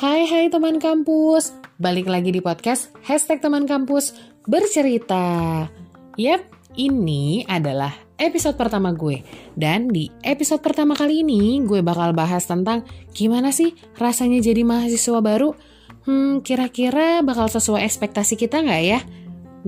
Hai hai teman kampus, balik lagi di podcast Hashtag Teman Kampus Bercerita Yap, ini adalah episode pertama gue Dan di episode pertama kali ini gue bakal bahas tentang Gimana sih rasanya jadi mahasiswa baru? Hmm, kira-kira bakal sesuai ekspektasi kita nggak ya?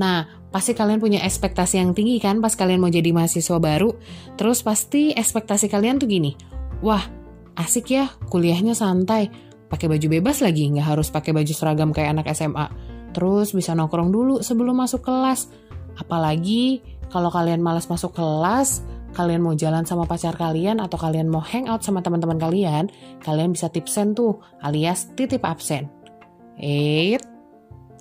Nah, pasti kalian punya ekspektasi yang tinggi kan pas kalian mau jadi mahasiswa baru. Terus pasti ekspektasi kalian tuh gini, wah asik ya kuliahnya santai, pakai baju bebas lagi, nggak harus pakai baju seragam kayak anak SMA. Terus bisa nongkrong dulu sebelum masuk kelas. Apalagi kalau kalian malas masuk kelas, kalian mau jalan sama pacar kalian atau kalian mau hangout sama teman-teman kalian, kalian bisa tipsen tuh, alias titip absen. Eh,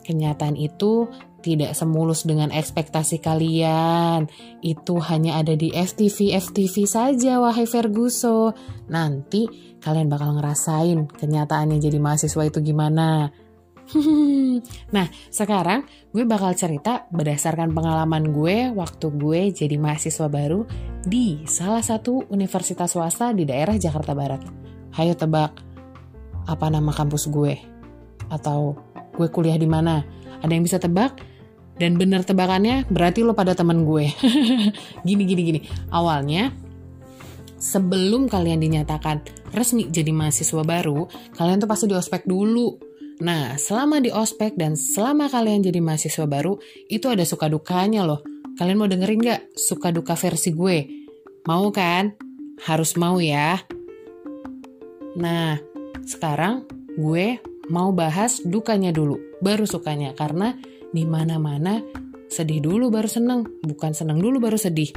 kenyataan itu tidak semulus dengan ekspektasi kalian. Itu hanya ada di FTV-FTV saja, wahai Ferguso. Nanti kalian bakal ngerasain kenyataannya jadi mahasiswa itu gimana. nah, sekarang gue bakal cerita berdasarkan pengalaman gue waktu gue jadi mahasiswa baru di salah satu universitas swasta di daerah Jakarta Barat. Hayo tebak, apa nama kampus gue? Atau gue kuliah di mana? Ada yang bisa tebak? Dan bener tebakannya berarti lo pada temen gue. gini, gini, gini. Awalnya sebelum kalian dinyatakan resmi jadi mahasiswa baru, kalian tuh pasti di ospek dulu. Nah, selama di ospek dan selama kalian jadi mahasiswa baru, itu ada suka dukanya loh. Kalian mau dengerin gak suka duka versi gue? Mau kan? Harus mau ya. Nah, sekarang gue mau bahas dukanya dulu, baru sukanya. Karena di mana-mana sedih dulu baru seneng, bukan seneng dulu baru sedih.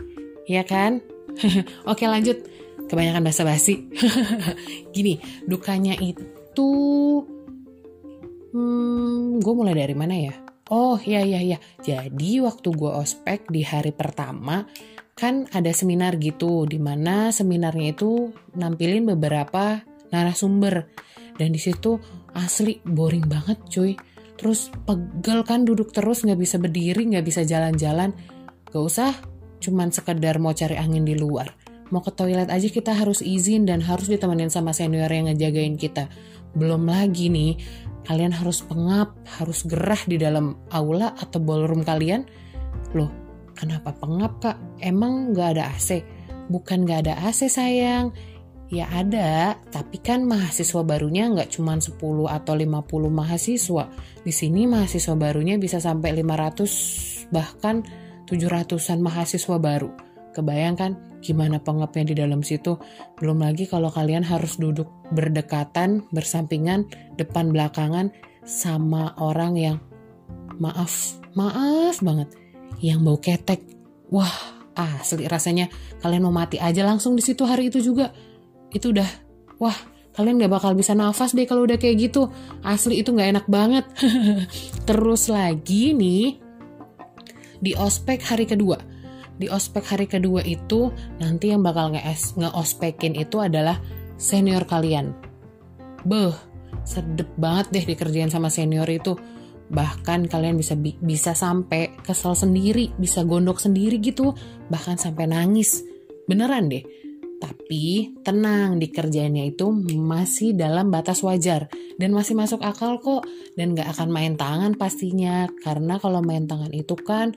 Ya kan? Oke lanjut, kebanyakan basa-basi. Gini, dukanya itu, hmm, gue mulai dari mana ya? Oh iya iya iya, jadi waktu gue ospek di hari pertama kan ada seminar gitu, di mana seminarnya itu nampilin beberapa narasumber dan di situ asli boring banget cuy. Terus pegel kan duduk terus nggak bisa berdiri nggak bisa jalan-jalan, gak usah cuman sekedar mau cari angin di luar. Mau ke toilet aja kita harus izin dan harus ditemenin sama senior yang ngejagain kita. Belum lagi nih, kalian harus pengap, harus gerah di dalam aula atau ballroom kalian. Loh, kenapa pengap kak? Emang gak ada AC? Bukan gak ada AC sayang. Ya ada, tapi kan mahasiswa barunya nggak cuma 10 atau 50 mahasiswa. Di sini mahasiswa barunya bisa sampai 500 bahkan 700-an mahasiswa baru. Kebayangkan gimana pengepnya di dalam situ? Belum lagi kalau kalian harus duduk berdekatan, bersampingan, depan belakangan sama orang yang maaf, maaf banget, yang bau ketek. Wah, asli rasanya kalian mau mati aja langsung di situ hari itu juga. Itu udah, wah kalian gak bakal bisa nafas deh kalau udah kayak gitu. Asli itu gak enak banget. Terus lagi nih, di ospek hari kedua. Di ospek hari kedua itu nanti yang bakal nge-ospekin itu adalah senior kalian. Beh, sedep banget deh dikerjain sama senior itu. Bahkan kalian bisa bisa sampai kesel sendiri, bisa gondok sendiri gitu, bahkan sampai nangis. Beneran deh. Tapi tenang, dikerjainnya itu masih dalam batas wajar dan masih masuk akal kok dan gak akan main tangan pastinya karena kalau main tangan itu kan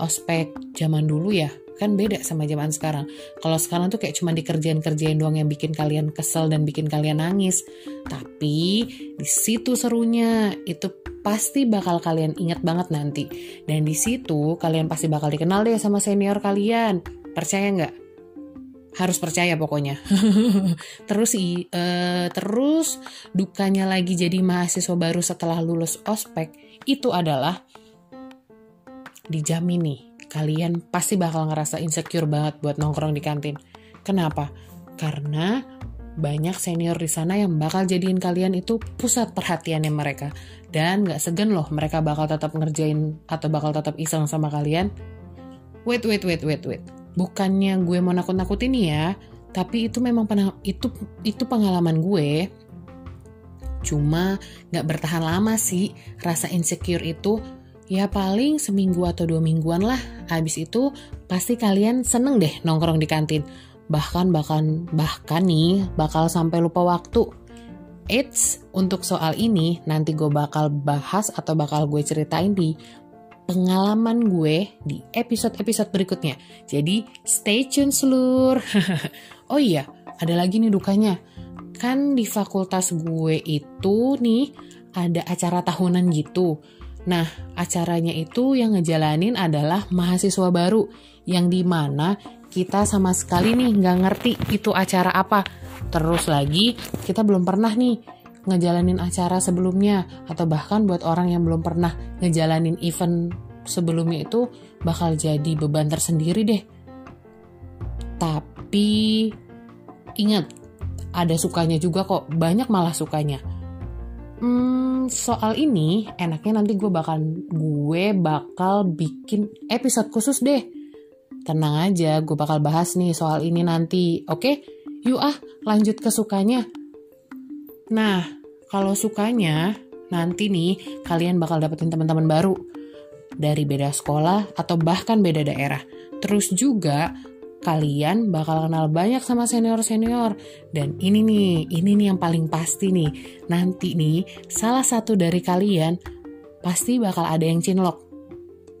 ospek zaman dulu ya kan beda sama zaman sekarang. Kalau sekarang tuh kayak cuma dikerjain-kerjain doang yang bikin kalian kesel dan bikin kalian nangis. Tapi di situ serunya itu pasti bakal kalian ingat banget nanti. Dan di situ kalian pasti bakal dikenal deh sama senior kalian. Percaya nggak? Harus percaya pokoknya. terus uh, terus dukanya lagi jadi mahasiswa baru setelah lulus ospek itu adalah dijamin nih, kalian pasti bakal ngerasa insecure banget buat nongkrong di kantin. Kenapa? Karena banyak senior di sana yang bakal jadiin kalian itu pusat perhatiannya mereka dan gak segen loh mereka bakal tetap ngerjain atau bakal tetap iseng sama kalian wait wait wait wait wait bukannya gue mau nakut nakutin ya tapi itu memang pernah itu itu pengalaman gue cuma gak bertahan lama sih rasa insecure itu Ya paling seminggu atau dua mingguan lah. Habis itu pasti kalian seneng deh nongkrong di kantin. Bahkan bahkan bahkan nih bakal sampai lupa waktu. Eits, untuk soal ini nanti gue bakal bahas atau bakal gue ceritain di pengalaman gue di episode-episode berikutnya. Jadi stay tune seluruh. oh iya, ada lagi nih dukanya. Kan di fakultas gue itu nih ada acara tahunan gitu. Nah, acaranya itu yang ngejalanin adalah mahasiswa baru yang di mana kita sama sekali nih nggak ngerti itu acara apa. Terus lagi kita belum pernah nih ngejalanin acara sebelumnya atau bahkan buat orang yang belum pernah ngejalanin event sebelumnya itu bakal jadi beban tersendiri deh. Tapi ingat ada sukanya juga kok, banyak malah sukanya. Hmm, soal ini enaknya nanti gue bakal gue bakal bikin episode khusus deh. Tenang aja, gue bakal bahas nih soal ini nanti. Oke, yuk ah lanjut ke sukanya. Nah, kalau sukanya nanti nih kalian bakal dapetin teman-teman baru dari beda sekolah atau bahkan beda daerah. Terus juga kalian bakal kenal banyak sama senior-senior. Dan ini nih, ini nih yang paling pasti nih. Nanti nih, salah satu dari kalian pasti bakal ada yang cinlok.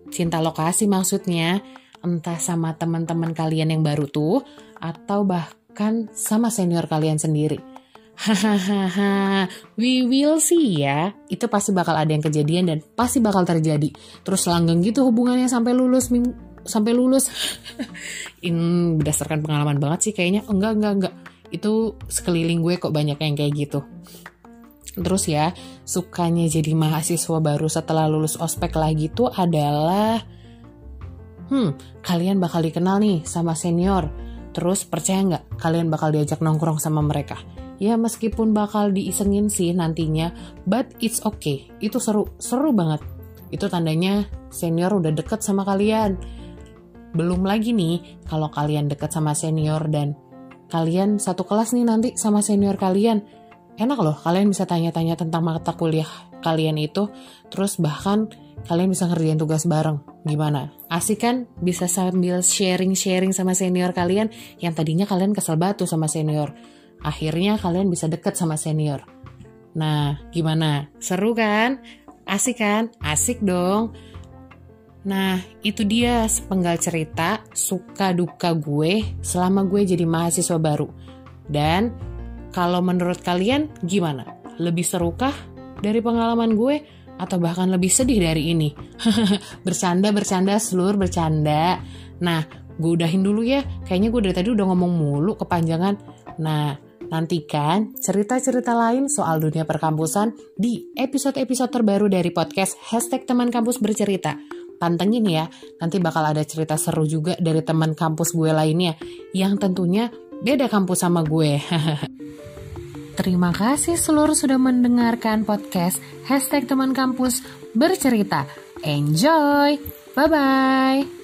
Cinta lokasi maksudnya, entah sama teman-teman kalian yang baru tuh, atau bahkan sama senior kalian sendiri. Hahaha, we will see ya. Itu pasti bakal ada yang kejadian dan pasti bakal terjadi. Terus langgeng gitu hubungannya sampai lulus sampai lulus. Ini berdasarkan pengalaman banget sih kayaknya. Enggak, enggak, enggak. Itu sekeliling gue kok banyak yang kayak gitu. Terus ya, sukanya jadi mahasiswa baru setelah lulus ospek lagi tuh adalah hmm, kalian bakal dikenal nih sama senior. Terus percaya nggak kalian bakal diajak nongkrong sama mereka? Ya meskipun bakal diisengin sih nantinya, but it's okay. Itu seru, seru banget. Itu tandanya senior udah deket sama kalian belum lagi nih, kalau kalian dekat sama senior dan kalian satu kelas nih nanti sama senior kalian, enak loh kalian bisa tanya-tanya tentang mata kuliah kalian itu, terus bahkan kalian bisa ngerjain tugas bareng. Gimana? Asik kan? Bisa sambil sharing-sharing sama senior kalian yang tadinya kalian kesel batu sama senior. Akhirnya kalian bisa deket sama senior. Nah, gimana? Seru kan? Asik kan? Asik dong. Nah, itu dia sepenggal cerita suka duka gue selama gue jadi mahasiswa baru. Dan kalau menurut kalian gimana? Lebih serukah dari pengalaman gue atau bahkan lebih sedih dari ini? bercanda, bercanda, seluruh bercanda. Nah, gue udahin dulu ya. Kayaknya gue dari tadi udah ngomong mulu kepanjangan. Nah, nantikan cerita-cerita lain soal dunia perkampusan di episode-episode terbaru dari podcast Hashtag Teman Kampus Bercerita pantengin ya. Nanti bakal ada cerita seru juga dari teman kampus gue lainnya yang tentunya beda kampus sama gue. Terima kasih seluruh sudah mendengarkan podcast Hashtag Teman Kampus Bercerita. Enjoy! Bye-bye!